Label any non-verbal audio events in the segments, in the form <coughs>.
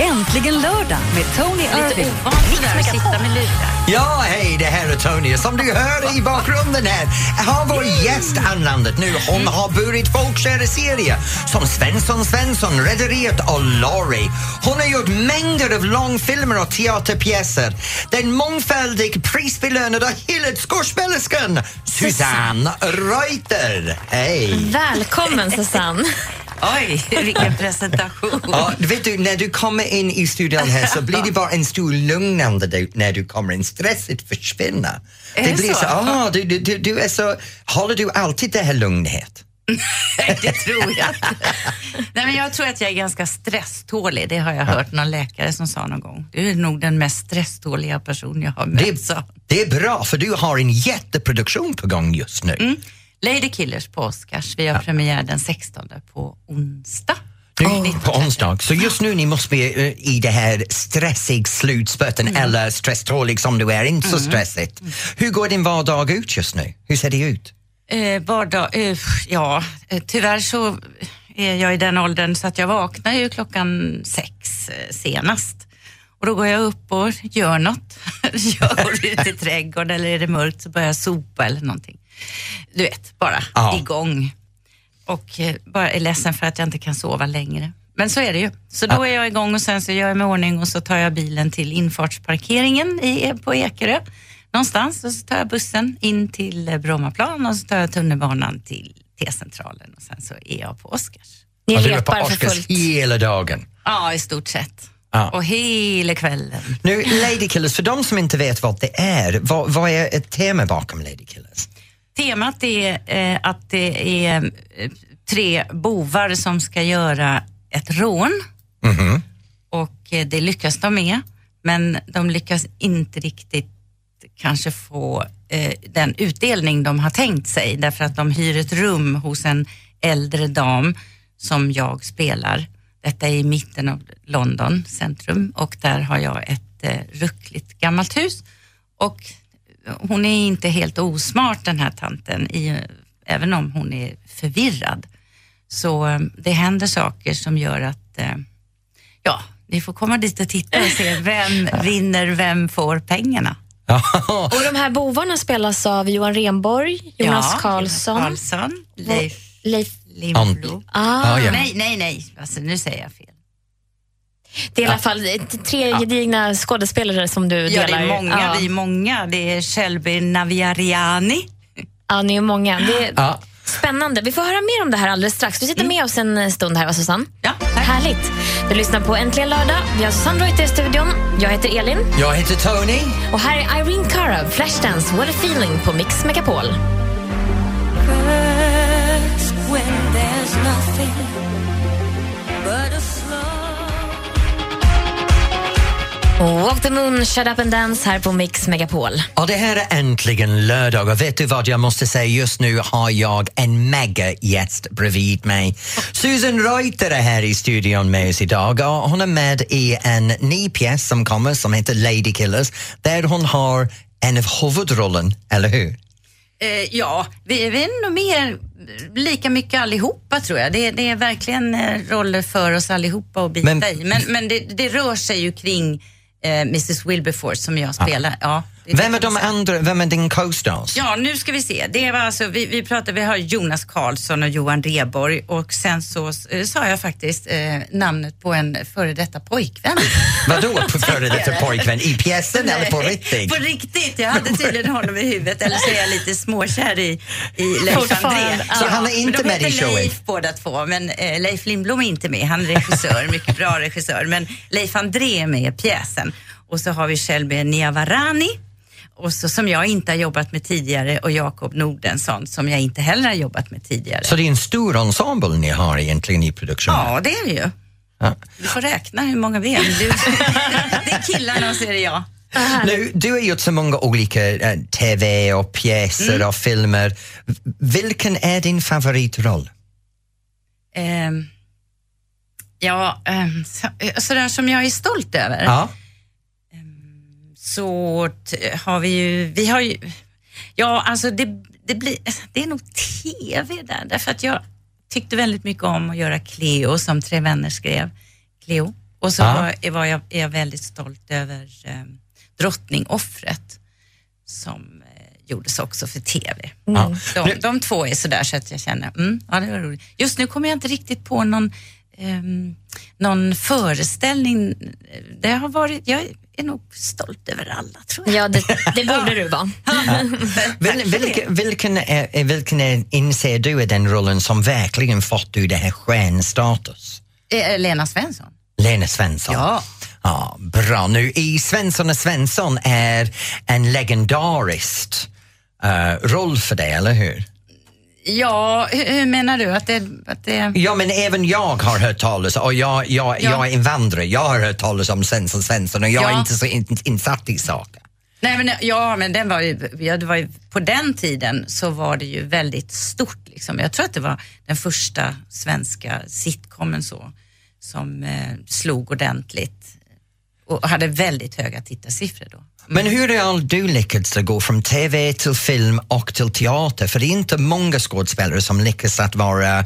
Äntligen lördag med Tony Irving. Lite sådär att sitta med lurar. Ja, hej, det här är Tony. Som du hör i bakgrunden här har vår gäst anlandat nu. Hon har burit folkkära serier som Svensson Svensson, Rederiet och Laurie. Hon har gjort mängder av långfilmer och teaterpjäser. Den mångfaldig, prisbelönade och hyllade skådespelerskan Susanne Reuter. Hej! Välkommen Susanne. <laughs> Oj, vilken presentation. Ja, vet du, när du kommer in i studion här så blir det bara en stor lugnande när du kommer in. Stresset försvinner. Är det det blir så? så, ah, du, du, du, du är så, håller du alltid det här lugnhet? Nej, det tror jag inte. Nej, men jag tror att jag är ganska stresstålig. Det har jag hört någon läkare som sa någon gång. Du är nog den mest stresståliga person jag har mött. Det, det är bra för du har en jätteproduktion på gång just nu. Mm. Lady Killers på Oscars. Vi har premiär den 16 på onsdag. Nu, på onsdag. Så just nu ni måste bli eh, i det här stressig slutspurten Mm. eller stresstålig som du är, inte så stressigt. Hur går din vardag ut just nu? Hur ser det ut? Eh, vardag, eh, ja, eh, tyvärr så är jag i den åldern så att jag vaknar ju klockan sex eh, senast. Och då går jag upp och gör något. <laughs> jag går ut i trädgården eller är det mörkt så börjar jag sopa eller någonting. Du vet, bara Ja. igång. Och eh, bara är ledsen för att jag inte kan sova längre. Men så är det ju. Så då är jag igång och sen så gör jag mig ordning och så tar jag bilen till infartsparkeringen i, på Ekerö någonstans och så tar jag bussen in till eh, Brommaplan och så tar jag tunnelbanan till T-centralen och sen så är jag på Oscars. Ni på repar för Oscars fullt. hela dagen. Ja, i stort sett. Ja. Och hela kvällen. Nu, Lady Killers, för de som inte vet vad det är, vad, vad är ett tema bakom Lady Killers? Temat är eh, att det är eh, tre bovar som ska göra ett rån Mhm. och eh, det lyckas de med. Men de lyckas inte riktigt kanske få eh, den utdelning de har tänkt sig därför att de hyr ett rum hos en äldre dam som jag spelar. Detta är i mitten av London centrum och där har jag ett eh, ruckligt gammalt hus och hon är inte helt osmart den här tanten, i, även om hon är förvirrad. Så eh, det händer saker som gör att, eh, ja, ni får komma dit och titta och se <laughs> vem vinner, vem får pengarna. Och de här bovarna spelas av Johan Renborg, Jonas Ja, Karlsson, Karlsson, Leif Leif... Lindblom. Ah, Ja, ja. Nej, nej, nej, alltså, nu säger jag fel. Det är i alla fall tre gedigna skådespelare som du Ja, delar. det är många, Ja. vi är många. Det är Shelby Naviariani. Ja, ni är många. Det är Ja. spännande. Vi får höra mer om det här alldeles strax. Du sitter med oss en stund här, va Susanne? Ja, tack. Härligt. Du lyssnar på Äntligen lördag. Vi har Susanne Reuter i studion. Jag heter Elin. Jag heter Tony. Och här är Irene Cara, Flashdance, What a feeling på Mix Megapol. Walk the moon, shut up and dance här på Mix Megapol. Och det här är äntligen lördag och vet du vad jag måste säga just nu har jag en mega gäst bredvid mig. Susan Reuter är här i studion med oss idag och hon är med i en ny pjäs som kommer som heter Lady Killers där hon har en av huvudrollen, eller hur? Eh, ja, vi, vi är nog mer lika mycket allihopa tror jag. Det, det är verkligen eh, roller för oss allihopa att bita Men- i. Men, men det, det rör sig ju kring eh, Mrs Wilberforce som jag spelar. Ja, det Vem är de andra, vem är din co-stars? Ja, nu ska vi se. Det var alltså, vi, vi pratar, vi har Jonas Karlsson och Johan Reborg och sen så eh, sa jag faktiskt eh, namnet på en före detta pojkvän. <laughs> Vadå på före detta pojkvän? I pjäsen eller på Nej, riktigt? På riktigt, jag hade tydligen honom i huvudet eller så är jag lite småkär i, i Leif André. ja. Så han är inte de med i showen? Leif båda två, men eh, Leif Lindblom är inte med. Han är regissör, <laughs> mycket bra regissör. Men Leif André är med i pjäsen. Och så har vi Shelby Niavarani och så, som jag inte har jobbat med tidigare och Jakob Nordensson som jag inte heller har jobbat med tidigare. Så det är en stor ensemble ni har egentligen i produktionen? Ja, det är det ju. Ja. Du får räkna hur många vi är. Du, <laughs> det är killarna och så är det jag. Nu, du har gjort så många olika eh, tv och pjäser Mm. och filmer. Vilken är din favoritroll? Ehm, ja, um, så, sådär som jag är stolt över. Ja. Så t- har vi ju, vi har ju, ja alltså det, det blir, det är nog TV där, därför att jag tyckte väldigt mycket om att göra Cleo som Tre vänner skrev. Cleo. Och så Ja. var, var jag, är jag väldigt stolt över eh, Drottningoffret som eh, gjordes också för TV. Ja. De, de två är sådär så att jag känner, mm, ja det var roligt. Just nu kommer jag inte riktigt på någon, ehm, någon föreställning. Det har varit, jag är nog stolt över alla tror jag. Ja, det, det borde du vara. <laughs> Vil, vilken, vilken, är, vilken är, inser du är den rollen som verkligen fått du det här stjärnstatus? Eh, Lena Svensson. Lena Svensson. Ja. Ja, bra. Nu, i Svensson och Svensson är en legendarisk eh, roll för dig, eller hur? Ja, hur, menar du? Att det, att det... Ja, men även jag har hört talas och jag, jag, Ja. jag är invandrare. Jag har hört talas om Svensson Svensson och jag är Ja. inte så in, insatt i saker. Nej, men, ja, men den var ju, ja, det var ju, på den tiden så var det ju väldigt stort. Liksom. Jag tror att det var den första svenska sitcomen så, som eh, slog ordentligt och hade väldigt höga tittarsiffror då. Men hur har du lyckats gå från TV till film och till teater? För det är inte många skådespelare som lyckas att vara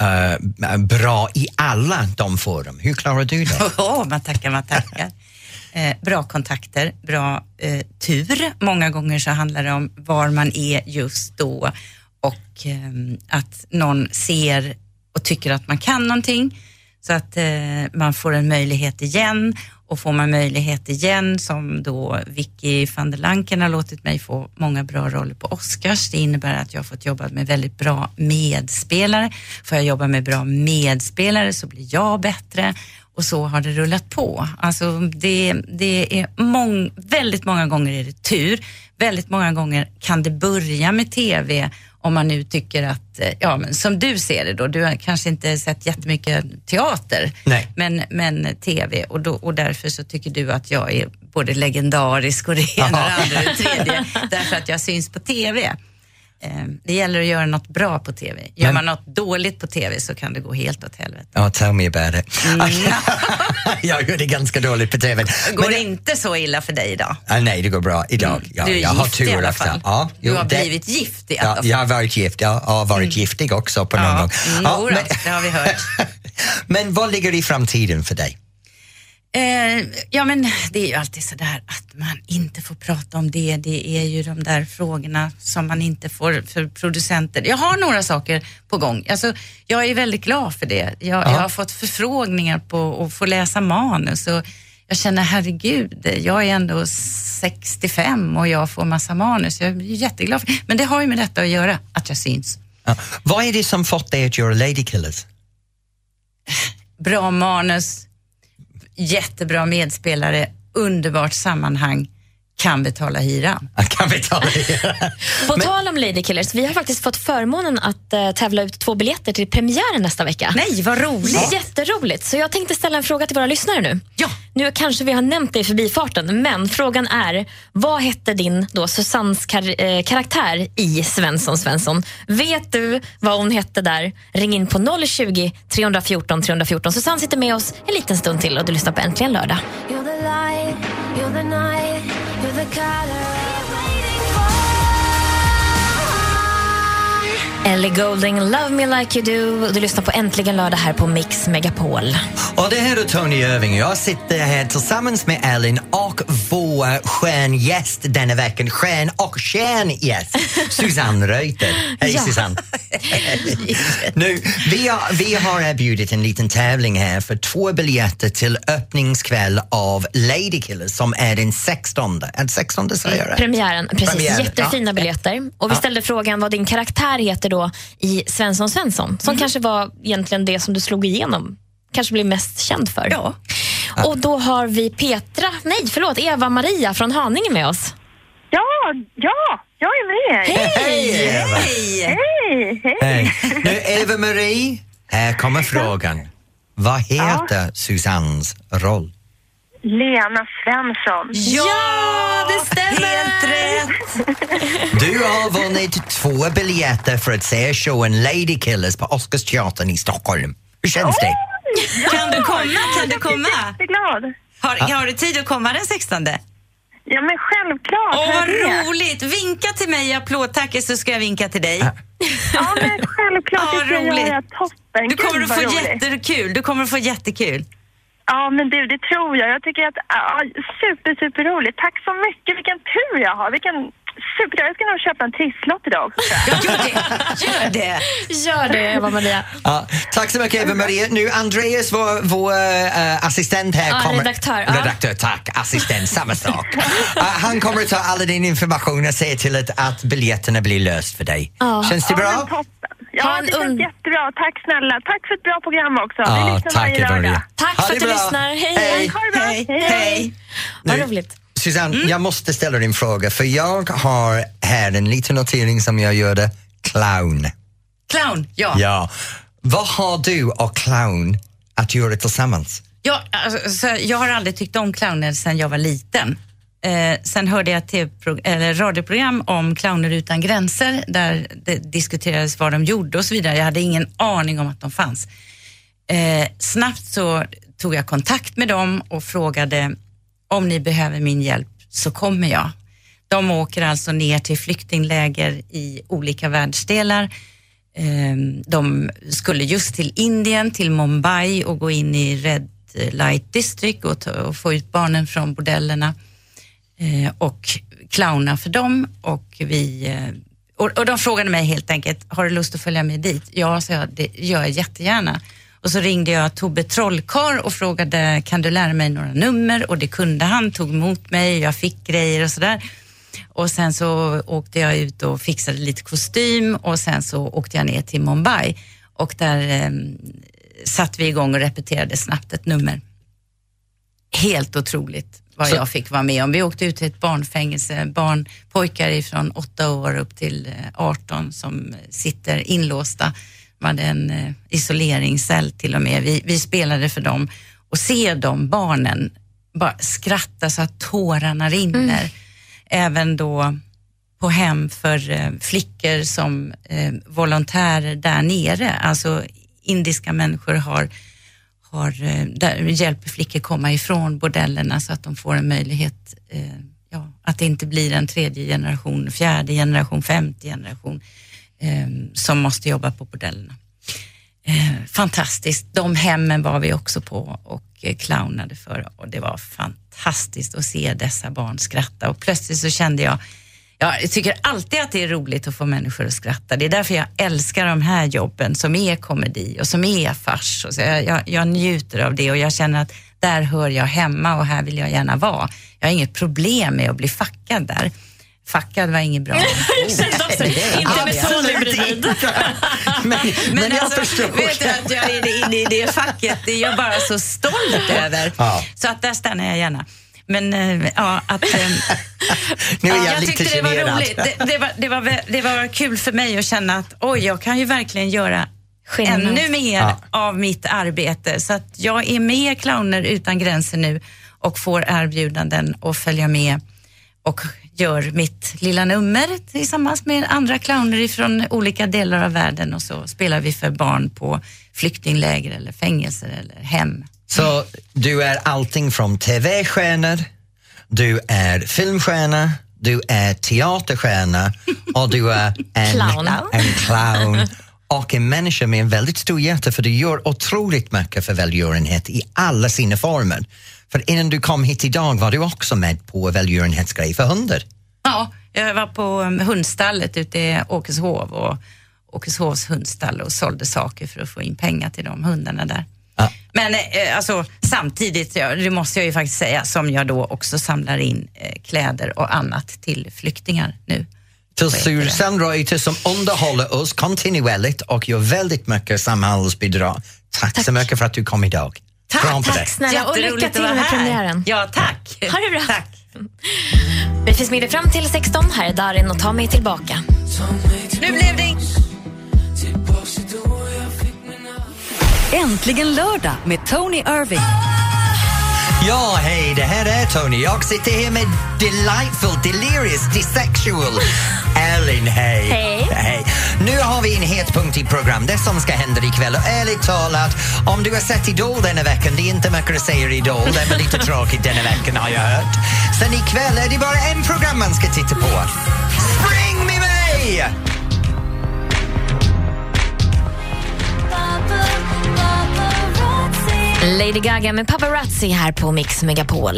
eh, bra i alla de forum. Hur klarar du det? <laughs> Åh, man tackar, man tackar. <laughs> Eh, bra kontakter, bra eh, tur. Många gånger så handlar det om var man är just då och eh, att någon ser och tycker att man kan någonting så att eh, man får en möjlighet igen och får man möjlighet igen som då Vicky van der Lanken har låtit mig få många bra roller på Oscars. Det innebär att jag har fått jobba med väldigt bra medspelare. Får jag jobba med bra medspelare så blir jag bättre och så har det rullat på. Alltså det, det är mång, väldigt många gånger är det tur. Väldigt många gånger kan det börja med TV om man nu tycker att, eh, ja men som du ser det då, du har kanske inte sett jättemycket teater, Nej. men, men TV och, då, och därför så tycker du att jag är både legendarisk och det ena och det andra och det tredje, <laughs> därför att jag syns på TV. Eh, Det gäller att göra något bra på TV. Gör Men- man något dåligt på TV så kan det gå helt åt helvete. Oh, tell me about it. <laughs> jag gör det ganska dåligt på TV. Går Men- det inte så illa för dig idag? Ah, nej, det går bra idag. Ja, du är jag har gift i tur alla efter. fall. Ja, du jo, har det- blivit gift i alla Ja, fall. jag har varit gift, jag har varit giftig också på någon Ja, gång. mm, jodå, det har vi hört. <laughs> men vad ligger i framtiden för dig? Eh, ja men det är ju alltid sådär att man inte får prata om det. Det är ju de där frågorna som man inte får för producenter. Jag har några saker på gång. Alltså, jag är väldigt glad för det. Jag, jag har fått förfrågningar på att få läsa manus och jag känner herregud, jag är ändå 65 och jag får massa manus. Jag är jätteglad för Men det har ju med detta att göra, att jag syns. Ja. Vad är det som fått dig att göra Ladykillers? bra manus, jättebra medspelare, underbart sammanhang, kan betala hyran. Kan vi ta det? På tal om Ladykillers, vi har faktiskt fått förmånen att eh, tävla ut två biljetter till premiären nästa vecka. Nej, vad roligt! Jätteroligt. Så jag tänkte ställa en fråga till våra lyssnare nu. Ja. Nu kanske vi har nämnt det i förbifarten, men frågan är, vad hette din då Susannes kar- eh, karaktär i Svensson Svensson? Vet du vad hon hette där? Ring in på 020 314 314. Susanne sitter med oss en liten stund till och du lyssnar på Äntligen lördag. You're the light, you're the night, the color Ellie Golding, Love Me Like You Do. Du lyssnar på Äntligen lördag här på Mix Megapol. Och det här är Tony Irving. Jag sitter här tillsammans med Ellen och vår stjärngäst denna veckan. Stjärn och stjärngäst, <laughs> Susanne Reuter. Hej Ja. Susanne! <laughs> nu, vi, har, vi har erbjudit en liten tävling här för två biljetter till öppningskväll av Ladykillers som är den 16. Är det 16 säger jag rätt? Premiären, precis. Premiären, Jättefina ja. biljetter. Och vi Ja. ställde frågan vad din karaktär heter då i Svensson Svensson, som kanske var egentligen det som du slog igenom, kanske blev mest känd för. Ja. Och då har vi Petra, nej förlåt, Eva-Maria från Haninge med oss. Ja, ja, jag är med. Hej! Hej! Hej, hej. Hej. Nu <laughs> Eva-Marie, här kommer frågan. Vad heter Susannes roll? Lena Svensson. Ja, det stämmer! Helt rätt! <laughs> Du har vunnit två biljetter för att se showen Ladykillers på Oscarsteatern i Stockholm. Hur känns det? Kan du komma? Kan du komma? Jätteglad. Har, har du tid att komma den 16? Ja, men självklart. Åh, vad roligt! Vinka till mig i applådtacket så ska jag vinka till dig. Ja, men självklart. Ja, det ska jag roligt. göra. Toppen. Du kommer Gud, att få roligt. jättekul. Du kommer att få jättekul. Ja, men du, det tror jag. Jag tycker att, ja, super, super roligt. Tack så mycket. Vilken tur jag har. Vilken super Jag ska nog köpa en trisslott idag också. <laughs> Gör det! Gör det! Gör det, Eva-Maria. Ja, tack så mycket Eva-Maria. Nu Andreas, vår, vår eh, assistent här, Ja, kommer... redaktör, ja. Redaktör, tack. Assistent, samma sak. <laughs> Eh, han kommer att ta all din information och se till att, att biljetterna blir löst för dig. Ja. Känns det Ja, men bra? toppen. Ha Ja, en det känns jättebra. Tack snälla. Tack för ett bra program också. Vi Ja, lyssnar tack varje lördag. Tack Ha för det att du lyssnar. Hej, Hej. hej. Ha det bra. Hej, hej. hej. Vad roligt. Susanne, Mm. jag måste ställa dig en fråga för jag har här en liten notering som jag gjorde. Clown. Clown, ja. Ja. Vad har du och clown att göra tillsammans? Ja, alltså, så jag har aldrig tyckt om clowner sedan jag var liten. Eh, sen hörde jag ett TV eller radioprogram om clowner utan gränser där det diskuterades vad de gjorde och så vidare. Jag hade ingen aning om att de fanns. Eh, snabbt så tog jag kontakt med dem och frågade om ni behöver min hjälp så kommer jag. De åker alltså ner till flyktingläger i olika världsdelar. Eh, De skulle just till Indien, till Mumbai och gå in i Red Light District och, och få ut barnen från bordellerna Eh, och clowna för dem. Och, vi, eh, och, och de frågade mig helt enkelt, har du lust att följa med dit? Ja, sa jag, det gör jag jättegärna. Och så ringde jag Tobbe Trollkarl och frågade, kan du lära mig några nummer? Och det kunde han, tog emot mig, jag fick grejer och sådär. Och sen så åkte jag ut och fixade lite kostym och sen så åkte jag ner till Mumbai och där eh, satte vi igång och repeterade snabbt ett nummer. Helt otroligt vad Så- jag fick vara med om. Vi åkte ut till ett barnfängelse, barn, pojkar ifrån åtta år upp till eh, 18 som sitter inlåsta. De hade en eh, isoleringscell till och med. Vi, vi spelade för dem och se de barnen bara skratta så att tårarna rinner. Även då på hem för eh, flickor som eh, volontärer där nere. Alltså indiska människor har, har eh, där hjälper flickor komma ifrån bordellerna så att de får en möjlighet, eh, ja, att det inte blir en tredje generation, fjärde generation, femte generation eh, som måste jobba på bordellerna. Eh, fantastiskt. De hemmen var vi också på och eh, clownade för och det var fantastiskt att se dessa barn skratta och plötsligt så kände jag jag tycker alltid att det är roligt att få människor att skratta. Det är därför jag älskar de här jobben som är komedi och som är fars. Och så jag, jag, jag njuter av det och jag känner att där hör jag hemma och här vill jag gärna vara. Jag har inget problem med att bli fackad där. Fackad var inget bra <laughs> ord. <laughs> Inte med Tony bredvid. <laughs> men, men, jag alltså, förstår. Vet du att jag är inne i det facket, det är jag bara så stolt över. Ja. Så att där stannar jag gärna. Men äh, ja, att... Äh, <laughs> Nu är jag, ja, jag lite tyckte det var roligt. Det, det, var, det, var, det var kul för mig att känna att oj, jag kan ju verkligen göra Skillnad. ännu mer Ja. av mitt arbete. Så att jag är med Clowner utan gränser nu och får erbjudanden att följa med och gör mitt lilla nummer tillsammans med andra clowner från olika delar av världen och så spelar vi för barn på flyktingläger eller fängelser eller hem. Så du är allting från TV-stjärnor, du är filmstjärna, du är teaterstjärna och du är en Clown. en clown och en människa med en väldigt stor hjärta för du gör otroligt mycket för välgörenhet i alla sina former. För innan du kom hit idag var du också med på välgörenhetsgrej för hundar. Ja, jag var på um, hundstallet ute i Åkeshov och Åkeshovs hundstall och sålde saker för att få in pengar till de hundarna där. Ja. Men eh, alltså, samtidigt, ja, det måste jag ju faktiskt säga, som jag då också samlar in eh, kläder och annat till flyktingar nu. Till? Susanne Reuter som underhåller oss kontinuerligt och gör väldigt mycket samhällsbidrag. Tack, så mycket för att du kom idag. Tack, tack dig. snälla och lycka till med premiären. Ja, tack. Ha det bra. Tack. Vi finns med dig fram till 16. Här är Darin och Ta mig tillbaka. Äntligen lördag med Tony Irving. Ja, hej, det här är Tony. Jag sitter här med delightful, delirious, desexual <laughs> Ellen, hej. Hej. hej. Nu har vi en het punkt i program, det som ska hända ikväll. Och ärligt talat, om du har sett Idol denna veckan, det är inte mycket att säga i Idol, det är lite <laughs> tråkigt denna veckan har jag hört. Sen ikväll är det bara en program man ska titta på. Spring med mig! Lady Gaga med Paparazzi här på Mix Megapol.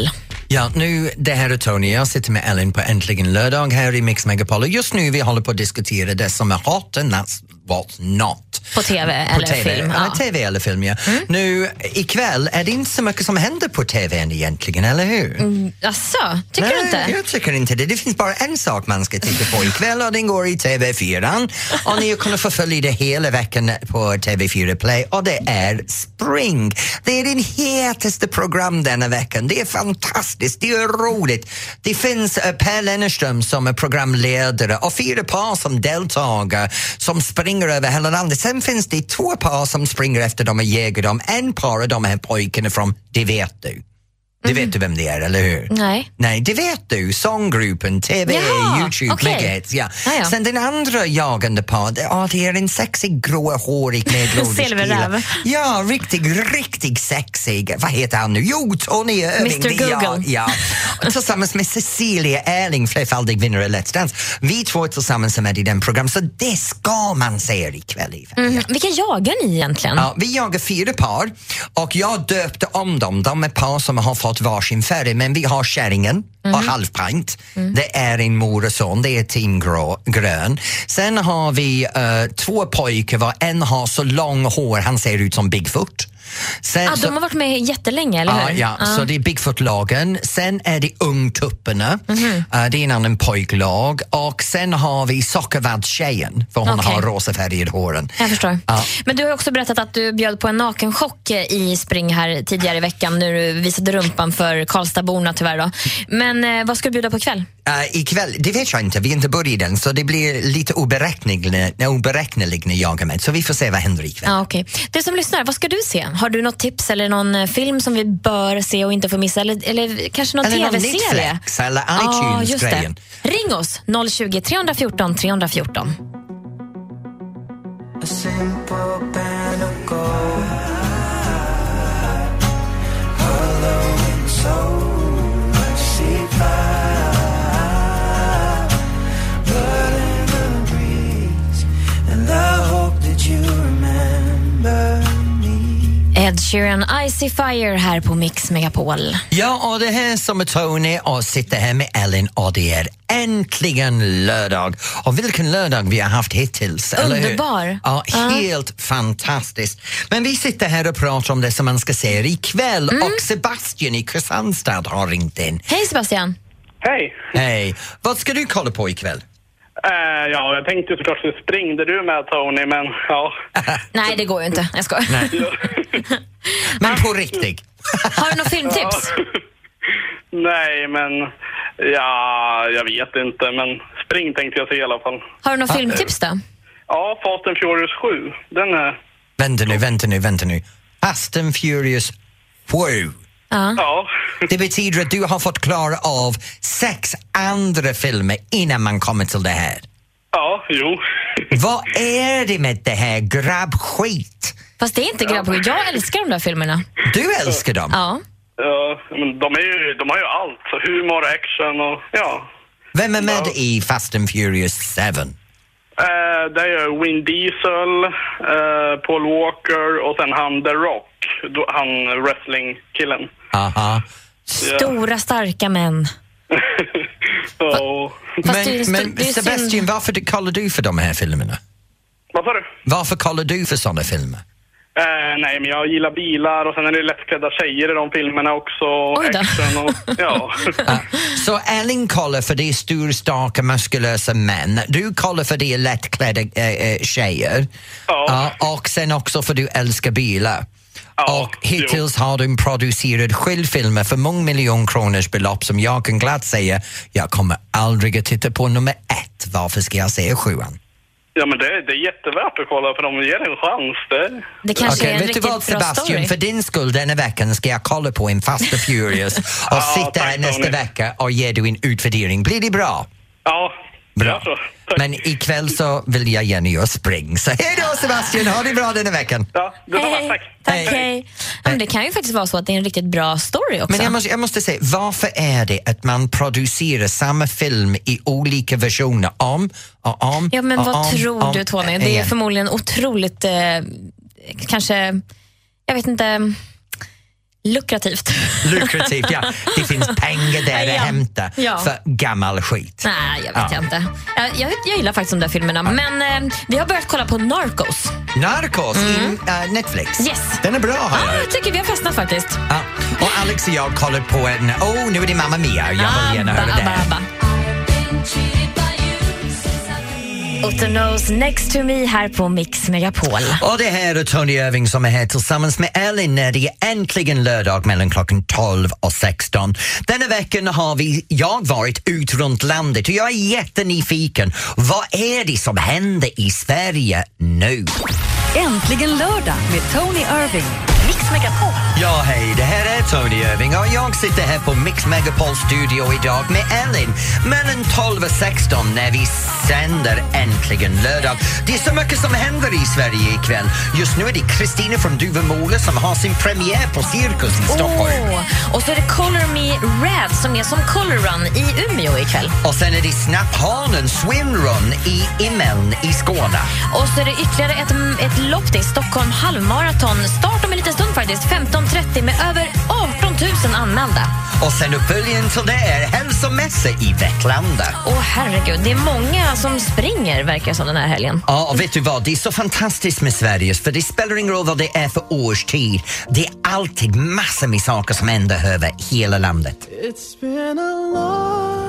Ja, nu, det här är Tony. Jag sitter med Ellen på Äntligen lördag här i Mix Megapol just nu vi håller på att diskutera det som är hot and that's what's not. På TV eller TV. film. Ja. TV eller film, ja. Nu, ikväll är det inte så mycket som händer på TVn egentligen, eller hur? Jaså, tycker du inte? jag tycker inte det. Det finns bara en sak man ska titta på ikväll och den går i TV4 och ni kommer få följa det hela veckan på TV4 Play och det är Spring. Det är den hetaste program denna veckan. Det är fantastiskt, det är roligt. Det finns uh, Per Lennerström som är programledare och fyra par som deltagare som springer över hela landet. Sen finns det två par som springer efter dem och jagar dem. En par av de här pojkarna från Det vet du. Det vet du vem det är, eller hur? Nej. Nej, det vet du. Sånggruppen, TV, Jaha, Youtube, okej. Megahits. Ja. Ja, ja. Sen den andra jagande par, det, ja, det är en sexig gråhårig medelålders Silverräv. kille. Ja, riktigt, riktigt sexig. Vad heter han nu? Jo, Tony Irving. Mr. Ja, Google. ja. Och Tillsammans med Cecilia Erling, flerfaldig vinnare i Let's Dance. Vi två tillsammans är med i den program, så det ska man se ikväll. i Mhm. Vilka jagar ni egentligen? Ja, vi jagar fyra par och jag döpte om dem. De är par som har fått varsin färg men vi har kärringen och halvpint. Det är en mor och son, det är team grön. Sen har vi eh, två pojkar var en har så lång hår han ser ut som Bigfoot. Sen, Ah, så- de har varit med jättelänge, eller Ja, hur? ja. så det är Bigfoot-lagen. Sen är det Ungtupparna, Mhm. Eh, det är en annan pojklag. Och sen har vi Sockervadd-tjejen, för hon Okej. har rosafärgad håren. Jag förstår. Ja. Men du har också berättat att du bjöd på en nakenchock i Spring här tidigare i veckan när du visade rumpan för Karlstadborna tyvärr. Då. Men eh, vad ska du bjuda på ikväll? Uh, ikväll, det vet jag inte, vi har inte börjat den så det blir lite oberäkneligt, oberäkneligt när jag är med. Så vi får se vad händer ikväll. Ja, okay. Du som lyssnar, vad ska du se? Har du något tips eller någon eh, film som vi bör se och inte få missa? Eller, eller kanske någon Eller någon tv-serie? Netflix eller iTunes-grejen. Ring oss, 020 314 314. Ed Sheeran, Icy Fire här på Mix Megapol. Ja, och det här som är Tony och sitter här med Ellen och det är äntligen lördag. Och vilken lördag vi har haft hittills? Underbar. Ja, helt fantastiskt. Men vi sitter här och pratar om det som man ska se ikväll Mm. och Sebastian i Kristianstad har ringt in. Hej Sebastian. Hej! Hej, vad ska du kolla på ikväll? Eh, ja, jag tänkte såklart så springde du med Tony, men ja. <laughs> Nej, det går ju inte. Jag skojar. <laughs> Men på riktigt. Har du något filmtips? <laughs> Nej, men ja, jag vet inte, men spring tänkte jag se i alla fall. Har du något filmtips då? Ja, Fast and Furious 7. Den är... Vänta nu, vänta nu, vänta nu. Fast and Furious 7. Ja. Ja. Det betyder att du har fått klara av sex andra filmer innan man kommer till det här. Ja, jo. Vad är det med det här grabbskit? Fast det är inte grabbskit. Jag älskar de där filmerna. Du älskar dem. Ja. Ja, men de, är ju, de har ju allt. Så humor, action och ja. Vem är med i Fast and Furious 7? Eh, det är Vin Diesel, eh, Paul Walker och sen han The Rock. Han wrestlingkillen. Aha. Stora, starka män. <laughs> Så... Fast det är- Men, men det är synd. Sebastian, varför du- kollar du för de här filmerna? Vad sa du? Varför kollar du för sådana filmer? Eh, nej, men jag gillar bilar och sen är det lättklädda tjejer i de filmerna också. och Oj då. Action och, ja. <laughs> Ja. Så Ellen kollar för det är stora, starka, muskulösa män. Du kollar för det är lättklädda äh, äh, tjejer. Ja. Ja, och sen också för du älskar bilar. Ja, och hittills har du producerat skilfilmer för många miljoner kronors belopp som jag kan glatt säga, jag kommer aldrig att titta på nummer ett. Varför ska jag se sjuan? ja, men det, det är jättevärt att kolla för de ger en chans. Det, Det kanske Okej, är en vet du riktigt vad bra Sebastian, för din skull denna veckan ska jag kolla på en Fast and Furious <laughs> och Ja, sitta här nästa Tony. vecka och ge dig en utvärdering. Blir det bra? ja, Bra. jag tror. Tack. Men ikväll så vill jag gärna göra spring. Så hej då Sebastian, ha det bra denna veckan. Ja, detsamma. Hej, Tack. Tack, Hej. hej. Men det kan ju faktiskt vara så att det är en riktigt bra story också. Men jag måste, jag måste säga, varför är det att man producerar samma film i olika versioner om och om Ja, men och vad om, tror om du Tony? Det är igen? förmodligen otroligt, eh, kanske, jag vet inte, Lukrativt. Lukrativt, ja. Det finns <laughs> pengar där Ja. att hämta Ja. för gammal skit. Nej, jag vet Ja. jag inte. Jag, jag, jag gillar faktiskt de där filmerna. Men eh, vi har börjat kolla på Narcos. Narcos i äh, Netflix. Mm. Yes. Den är bra har Ja, jag jag tycker vi har fastnat faktiskt. Och Alex och jag kollar på en, oh nu är det Mamma Mia, jag vill gärna höra det. Abba, Abba. Otto Knows Next to Me här på Mix Megapol. Och det här är Tony Irving som är här tillsammans med Elin när det är äntligen lördag mellan klockan 12 och 16. Denna veckan har vi, jag varit ut runt landet och jag är jättenyfiken. Vad är det som händer i Sverige nu? Äntligen lördag med Tony Irving. Mix Megapol. Ja, hej, det här är Tony Irving och jag sitter här på Mix Megapol studio idag med Elin mellan 12 och 16 när vi sänder Äntligen lördag. Det är så mycket som händer i Sverige ikväll. Just nu är det Kristina från Duvemåla som har sin premiär på Cirkus i Stockholm. Åh, Och så är det Color Me Red som är som Color Run i Umeå ikväll. Och sen är det Snapphanen Swimrun i Immeln i Skåne. Och så är det ytterligare ett, ett lopp, det är Stockholm halvmaraton. Start om en liten stund faktiskt, 15.30 med över 18 000 anmälda. Och sen uppföljningen till det är hälsomässa i Vetlanda. Åh herregud, det är många som springer verkar som den här helgen. Ja, och vet du vad? Det är så fantastiskt med Sverige, för det spelar ingen roll vad det är för årstid. Det är alltid massor med saker som händer över hela landet. It's been a long.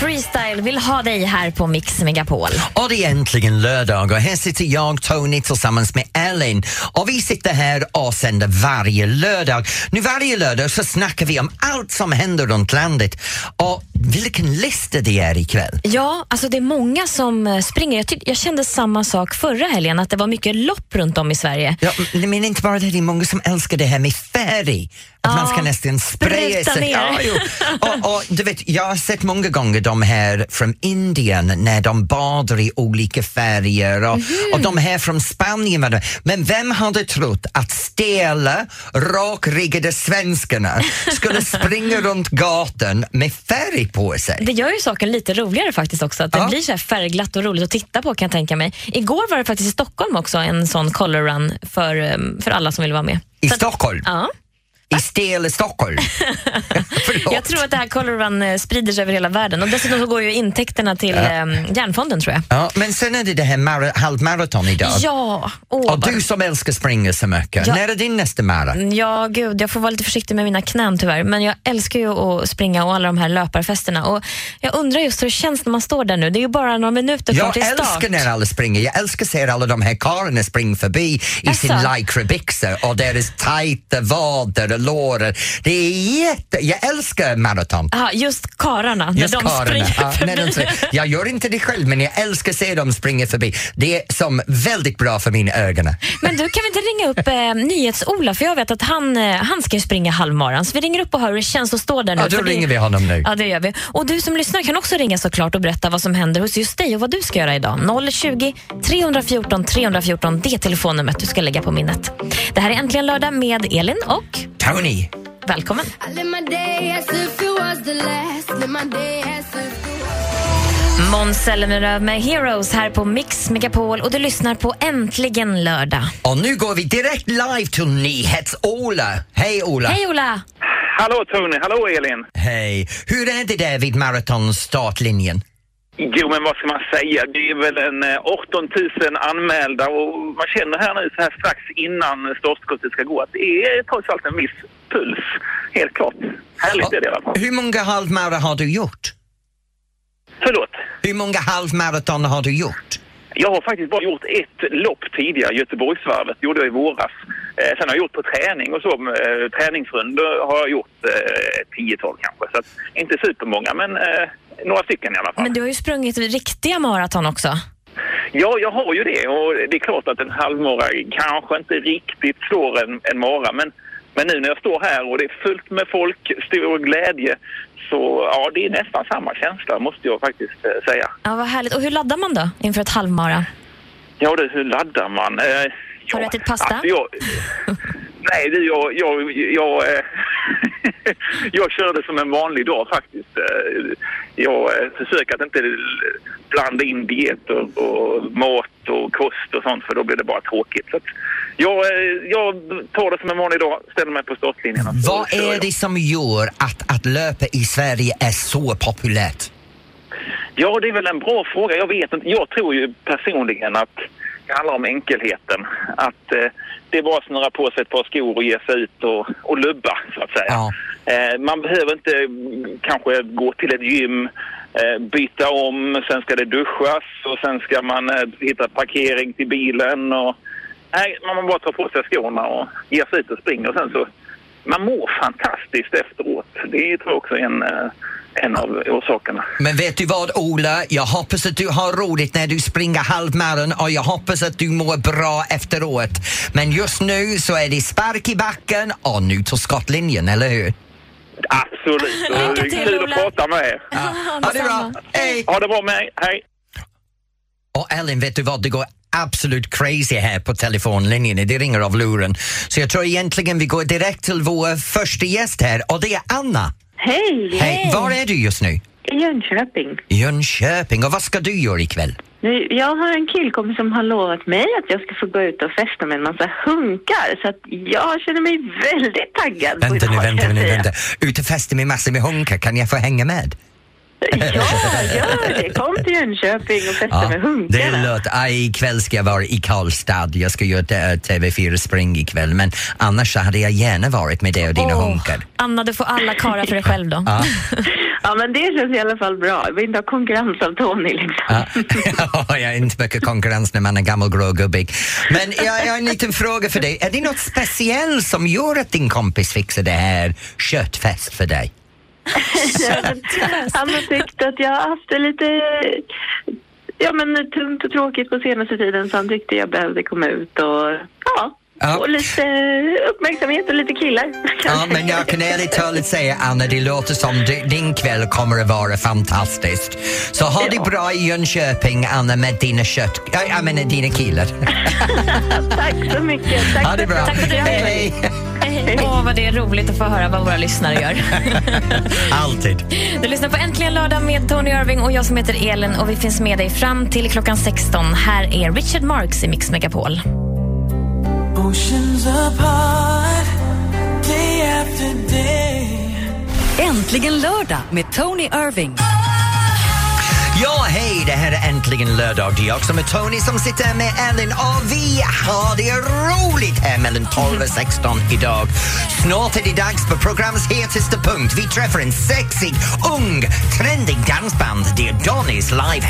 Freestyle vill ha dig här på Mix Megapol. Och det är äntligen lördag och här sitter jag, Tony, tillsammans med Ellen. Och vi sitter här och sänder varje lördag. Nu varje lördag så snackar vi om allt som händer runt landet. Och vilken lista det är ikväll. Ja, alltså det är många som eh, springer. Jag, tyck, jag kände samma sak förra helgen, att det var mycket lopp runt om i Sverige. Ja, men inte bara det, det är många som älskar det här med färg. Att man ska nästan spraya sig. Ja, <laughs> och, och, du vet, jag har sett många gånger de här från Indien när de badar i olika färger och, och de här från Spanien. vad det- Men vem hade trott att stela, rakryggade svenskarna skulle <laughs> springa runt gatan med färg på sig? Det gör ju saken lite roligare faktiskt också. Att det Ja. blir så här färgglatt och roligt att titta på kan jag tänka mig. Igår var det faktiskt i Stockholm också en sån color run för, eh, för alla som vill vara med. I Så att- Stockholm? Ja. I stela Stockholm? <laughs> Jag tror att det här color run eh, sprider sig över hela världen och dessutom så går ju intäkterna till eh, Järnfonden tror jag. Ja, men sen är det det här mara- halvmaraton idag. Ja, åh, Och du som älskar springa så mycket, Ja. när är din nästa mara? Ja, gud, jag får vara lite försiktig med mina knän tyvärr. Men jag älskar ju att springa och alla de här löparfesterna. Och jag undrar just hur det känns när man står där nu. Det är ju bara några minuter kvar Jag till start. älskar när alla springer. Jag älskar att se alla de här karlarna springa förbi i sin Asså? lycra-byxor och deras tajta vader lårar. Det är jätte... Jag älskar maraton. Ja, just kararna, när Just de karlarna. springer Ja, förbi. när de springer. jag gör inte det själv men jag älskar att se dem springa förbi. Det är som väldigt bra för mina ögon. Men du, kan vi inte ringa upp eh, NyhetsOla? För jag vet att han, eh, han ska ju springa halvmaran. Så vi ringer upp och hör hur det känns att stå där nu. Ja, då För det- ringer vi honom nu. Ja, det gör vi. Och du som lyssnar kan också ringa såklart och berätta vad som händer hos just dig och vad du ska göra idag. 020 314 314, det är telefonnumret du ska lägga på minnet. Det här är Äntligen lördag med Elin och Tony! välkommen. Måns Zelmerlöw med Heroes här på Mix Megapol och du lyssnar på Äntligen lördag. Och nu går vi direkt live till Nyhets-Ola. Hej Ola! Hej Ola! Hallå Tony, hallå Elin. Hej! Hur är det där vid maratonstartlinjen? Jo, men vad ska man säga? Det är väl en eh, 18 000 anmälda och man känner här nu så här strax innan startskottet ska gå att det är trots allt en viss puls. Helt klart. Härligt är det i alla fall. Hur många halvmara har du gjort? Förlåt. Hur många halvmaraton har du gjort? Jag har faktiskt bara gjort ett lopp tidigare, Göteborgsvarvet, gjorde jag i våras. Eh, sen har jag gjort på träning och så, eh, träningsrundor har jag gjort eh, tiotal kanske. Så att, inte supermånga, men eh, några stycken i alla fall. Men du har ju sprungit riktiga maraton också. Ja, jag har ju det och det är klart att en halvmara kanske inte riktigt slår en, en mara men, men nu när jag står här och det är fullt med folk, stor glädje så ja, det är nästan samma känsla måste jag faktiskt eh, säga. Ja, vad härligt. Och hur laddar man då inför ett halvmara? Ja, du, hur laddar man? Eh, ja, Har du ätit pasta? Alltså, jag, <laughs> nej, jag, jag, jag, eh, <laughs> jag körde som en vanlig dag faktiskt. Eh, Jag eh, försöker att inte blanda in dieter och mat och kost och sånt för då blir det bara tråkigt. Så jag, eh, jag tar det som en vanlig dag, ställer mig på startlinjen. Vad kör är jag. det som gör att, att löpa i Sverige är så populärt? Ja, det är väl en bra fråga. Jag vet inte. Jag tror ju personligen att det handlar om enkelheten. Att eh, det är bara att snurra på sig ett par skor och ge sig ut och, och lubba, så att säga. Ja. Eh, man behöver inte kanske gå till ett gym, eh, byta om, sen ska det duschas och sen ska man eh, hitta parkering till bilen. Och, nej, man bara tar på sig skorna och ger sig ut och springer. Och sen så, man mår fantastiskt efteråt. Det tror jag också är en, eh, en av orsakerna. Men vet du vad Ola, jag hoppas att du har roligt när du springer halvmaran och jag hoppas att du mår bra efteråt. Men just nu så är det spark i backen och nu till skottlinjen, eller hur? Absolut. <laughs> Det är kul Ola. att prata med er. <laughs> Ha det bra! Hej! Ha det bra med. Hej! Och Ellen, vet du vad? Det går absolut crazy här på telefonlinjen. Det ringer av luren. Så jag tror egentligen vi går direkt till vår första gäst här och det är Anna. Hej! Hej! Var är du just nu? I Jönköping. Jönköping. Och vad ska du göra ikväll? Nu, jag har en killkompis som har lovat mig att jag ska få gå ut och festa med en massa hunkar. Så att jag känner mig väldigt taggad Vänta nu, vänta nu, vänta. Ut och festa med massor med hunkar. Kan jag få hänga med? <laughs> Ja, gör det. Kom till Jönköping och festa med det hunkarna. låter... Aj, ikväll ska jag vara i Karlstad. Jag ska göra ett, eh, TV4 Spring ikväll. Men annars så hade jag gärna varit med dig och dina Åh, hunkar. Anna, du får alla karlar för dig själv då. Ja. <laughs> Ja, men det känns i alla fall bra. Jag vill inte ha konkurrens av Tony liksom. Ja. <laughs> jag är inte mycket konkurrens när man är gammal grågubbig. Men jag, jag har en liten fråga för dig. Är det något speciellt som gör att din kompis fixar det här köttfest för dig? Han har tyckt att jag har haft det lite ja, men tungt och tråkigt på senaste tiden så han tyckte jag behövde komma ut och ja, Ja. få lite uppmärksamhet och lite killar. Ja, men jag kan ärligt talat säga Anna, det låter som di- din kväll kommer att vara fantastisk. Så ha det Ja. bra i Jönköping, Anna, med dina kött... Ja, jag menar dina killar. <laughs> Tack så mycket. Tack Ha det bra. Tack för fick Hej! Åh, vad det är roligt att få höra vad våra lyssnare gör. <laughs> Alltid. Du lyssnar på Äntligen lördag med Tony Irving och jag som heter Elin och vi finns med dig fram till klockan 16. Här är Richard Marks i Mix Megapol. Oceans apart, day after day. Äntligen lördag med Tony Irving. Ja, hej, det här är äntligen lördag. Det är jag som är Tony som sitter här med Ellen och vi har det roligt här mellan 12 och 16 idag. Snart är det dags för programmets hetaste punkt. Vi träffar en sexig, ung, trendig dansband. Det är Donny's live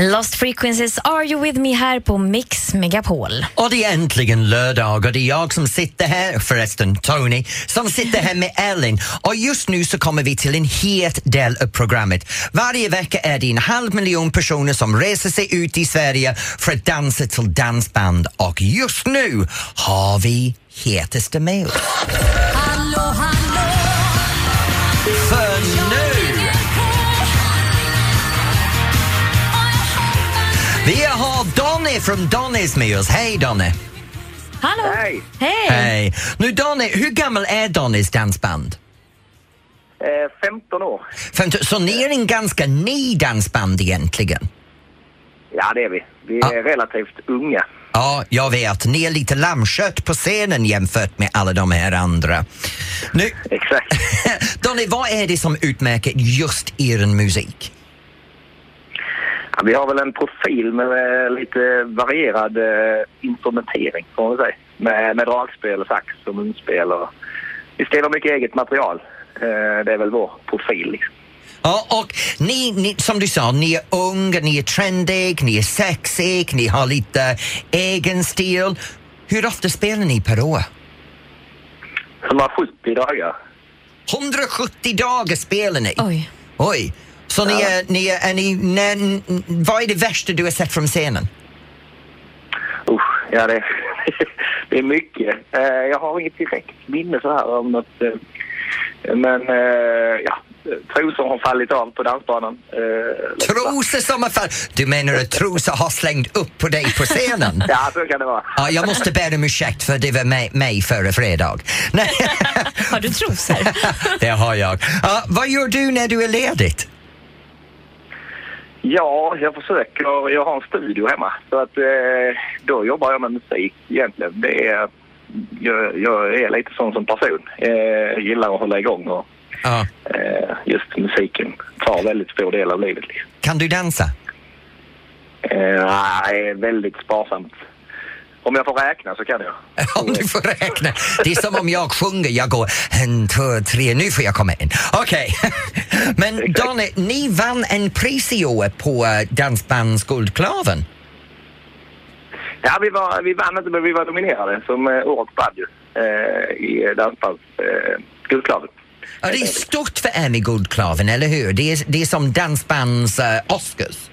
Lost Frequencies Are You With Me här på Mix Megapol. Och det är äntligen lördag och det är jag som sitter här, förresten Tony, som sitter här med Ellen. Och just nu så kommer vi till en het del av programmet. Varje vecka är det en halv miljon personer som reser sig ut i Sverige för att dansa till dansband och just nu har vi hetaste med oss. För Donny från Donny's med oss. Hej Donny! Hallå! Hej! Hej! Hej! Nu Donny, hur gammal är Donnys dansband? Eh, 15 år. Femton- Så ni är en ganska ny dansband egentligen? Ja, det är vi. Vi är relativt unga. Ja, jag vet. Ni är lite lammkött på scenen jämfört med alla de här andra. Nu, Exakt. <laughs> Donny, vad är det som utmärker just er musik? Ja, vi har väl en profil med eh, lite varierad eh, instrumentering, får man säga. Med, med dragspel, sax och munspel. Och vi spelar mycket eget material. Eh, det är väl vår profil. Liksom. Ja, och ni, ni, som du sa, ni är unga, ni är trendig, ni är sexig, ni har lite egen stil. Hur ofta spelar ni per år? 170 dagar. 170 dagar spelar ni? Oj. Oj! Så ni är, ni är, är ni, när, vad är det värsta du har sett från scenen? Usch, ja det, <laughs> det är mycket. Eh, jag har inget direkt minne så här om något. Eh, men eh, ja, trosor har fallit av på dansbanan. Eh, Trosor som har fallit... Du menar att trosor har slängt upp på dig på scenen? <laughs> Ja, så kan det vara. Ja, jag måste be om ursäkt för det var mig, mig förra fredag. Nej, Har du trosor? <laughs> det har jag. Ja, vad gör du när du är ledigt? Ja, jag försöker. Jag har en studio hemma. Så att eh, då jobbar jag med musik egentligen. Det är, jag, jag är lite sån som person. Eh, gillar att hålla igång och Ja. eh, just musiken tar väldigt stor del av livet. liksom. Kan du dansa? Eh, nej, väldigt sparsamt. Om jag får räkna så kan jag. <laughs> Om du får räkna. Det är som om jag sjunger, jag går en, två, tre, nu får jag komma in. Okej. <laughs> Men Donny, ni vann en pris i år på uh, Dansbandsguldklaven. Ja, vi, var, vi vann inte men vi var nominerade som eh, Årets badge eh, i Dansbands eh. Ja, det är stort för er med Guldklaven, eller hur? Det är, det är som dansbands uh, Oscars.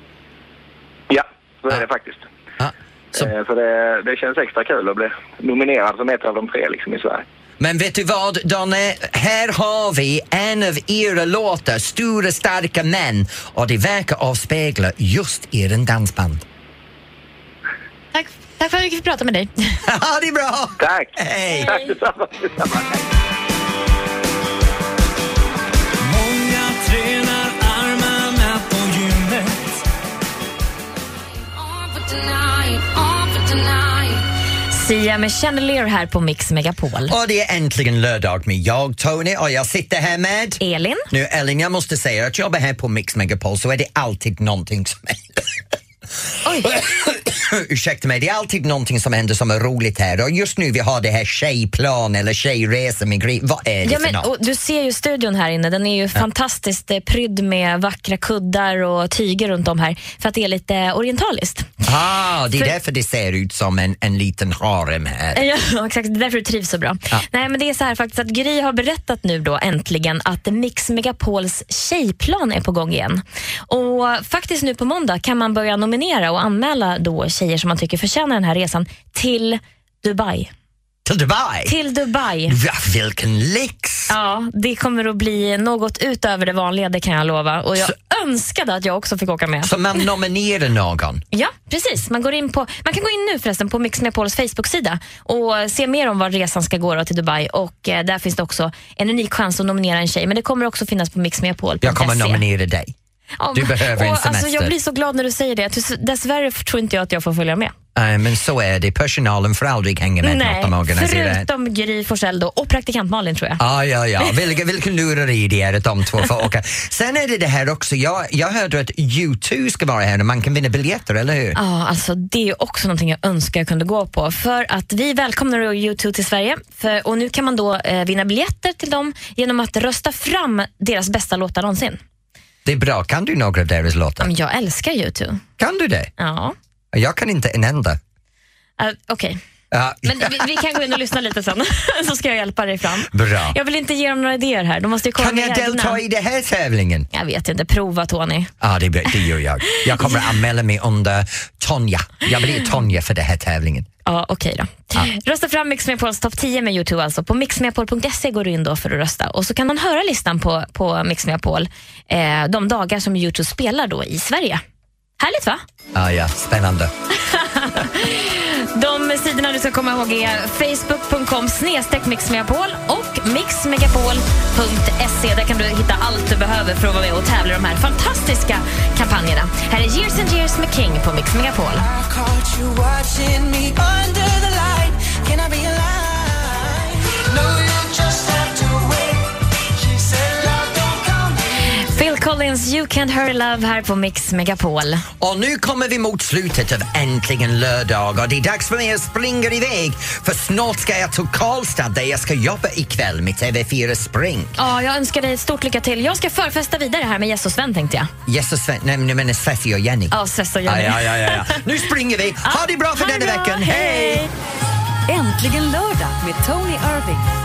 Ja, så är det faktiskt. Så, Eh, så det, det känns extra kul att bli nominerad som ett av de tre liksom, i Sverige. Men vet du vad, Donny? Här har vi en av era låtar, Stora starka män, och det verkar avspegla just er dansband. Tack, tack för att vi fick prata med dig. <laughs> Ja, det är bra! Tack! Hej! Tack detsamma! detsamma. Sia med Chandelier här på Mix Megapol. Och det är äntligen lördag med jag, Tony, och jag sitter här med... Elin? Nu Ellen, jag måste säga att jobbar här på Mix Megapol så är det alltid någonting som händer. Oj. <coughs> Ursäkta mig, det är alltid någonting som händer som är roligt här och just nu vi har det här tjejplan eller tjejresa med Gry. Vad är det Ja, för men, något? och du ser ju studion här inne, den är ju fantastiskt eh, prydd med vackra kuddar och tyger runt om här för att det är lite orientaliskt. Ah, det är för- därför det ser ut som en, en liten harem här. Ja, <laughs> exakt. Det är därför du trivs så bra. Ja. Nej, men det är så här faktiskt att Gry har berättat nu då äntligen att Mix Megapols tjejplan är på gång igen. Och faktiskt nu på måndag kan man börja nominera och anmäla då tjejer som man tycker förtjänar den här resan till Dubai. Till Dubai? Till Dubai. Ja, vilken lyx! Ja, det kommer att bli något utöver det vanliga, det kan jag lova. Och jag Så- önskade att jag också fick åka med. Så man nominerar någon? Ja, precis. Man, går in på, man kan gå in nu förresten på Mix Megapols Facebook-sida och se mer om var resan ska gå till Dubai. Och eh, Där finns det också en unik chans att nominera en tjej, men det kommer också finnas på mixmegapol.se. Jag kommer nominera dig. Ja, Du behöver en och, alltså, semester. Jag blir så glad när du säger det. Dess- Dessvärre tror inte jag att jag får följa med. Nej, men så är det. Personalen får aldrig hänga med Nej, något organiserar. förutom Gry Forssell då, och praktikant Malin tror jag. Ja, ja, ja. <laughs> Vilken, vilken lureri det är att de två får åka. Sen är det det här också, jag, jag hörde att U2 ska vara här och man kan vinna biljetter, eller hur? Ja, alltså det är också någonting jag önskar jag kunde gå på. För att vi välkomnar då U2 till Sverige för, och nu kan man då eh, vinna biljetter till dem genom att rösta fram deras bästa låtar någonsin. Det är bra. Kan du några av deras låtar? Men Jag älskar U2. Kan du det? Ja, Jag kan inte en enda. uh, okej. Ja, Men vi, vi kan gå in och lyssna lite sen, <laughs> så ska jag hjälpa dig fram. bra. Jag vill inte ge dem några idéer här. De måste ju Kan jag delta i den här tävlingen? Jag vet inte, prova Tony. Ja, det, det gör jag. Jag kommer att <laughs> anmäla mig under Tonja. Jag blir Tonja för den här tävlingen. Ja, okej då. Rösta fram Mix Megapols topp 10 med YouTube alltså. På mixmegapol.se går du in då för att rösta. Och så kan man höra listan på, på Mix Megapol eh, de dagar som YouTube spelar då i Sverige. Härligt va? Ja, ja, spännande. <laughs> De sidorna du ska komma ihåg är facebook.com snedstreck mixmegapol och mixmegapol.se. Där kan du hitta allt du behöver för att vara med och tävla i de här fantastiska kampanjerna. Här är Years and Years med King på Mix Megapol. Collins, You Can't Hurry Love här på Mix Megapol. Och nu kommer vi mot slutet av Äntligen lördag och det är dags för mig att springa iväg för snart ska jag till Karlstad där jag ska jobba ikväll med TV4 Spring. Ja, jag önskar dig stort lycka till. Jag ska förfesta vidare här med Jess och Sven tänkte jag. Jesus, Sven- nej men jag menar Sessi och Jenny. Ja, Sess och Jenny. ja, ja, ja, ja. Nu springer vi. Ha det bra för denna bra. veckan. Hej! Äntligen lördag med Tony Irving.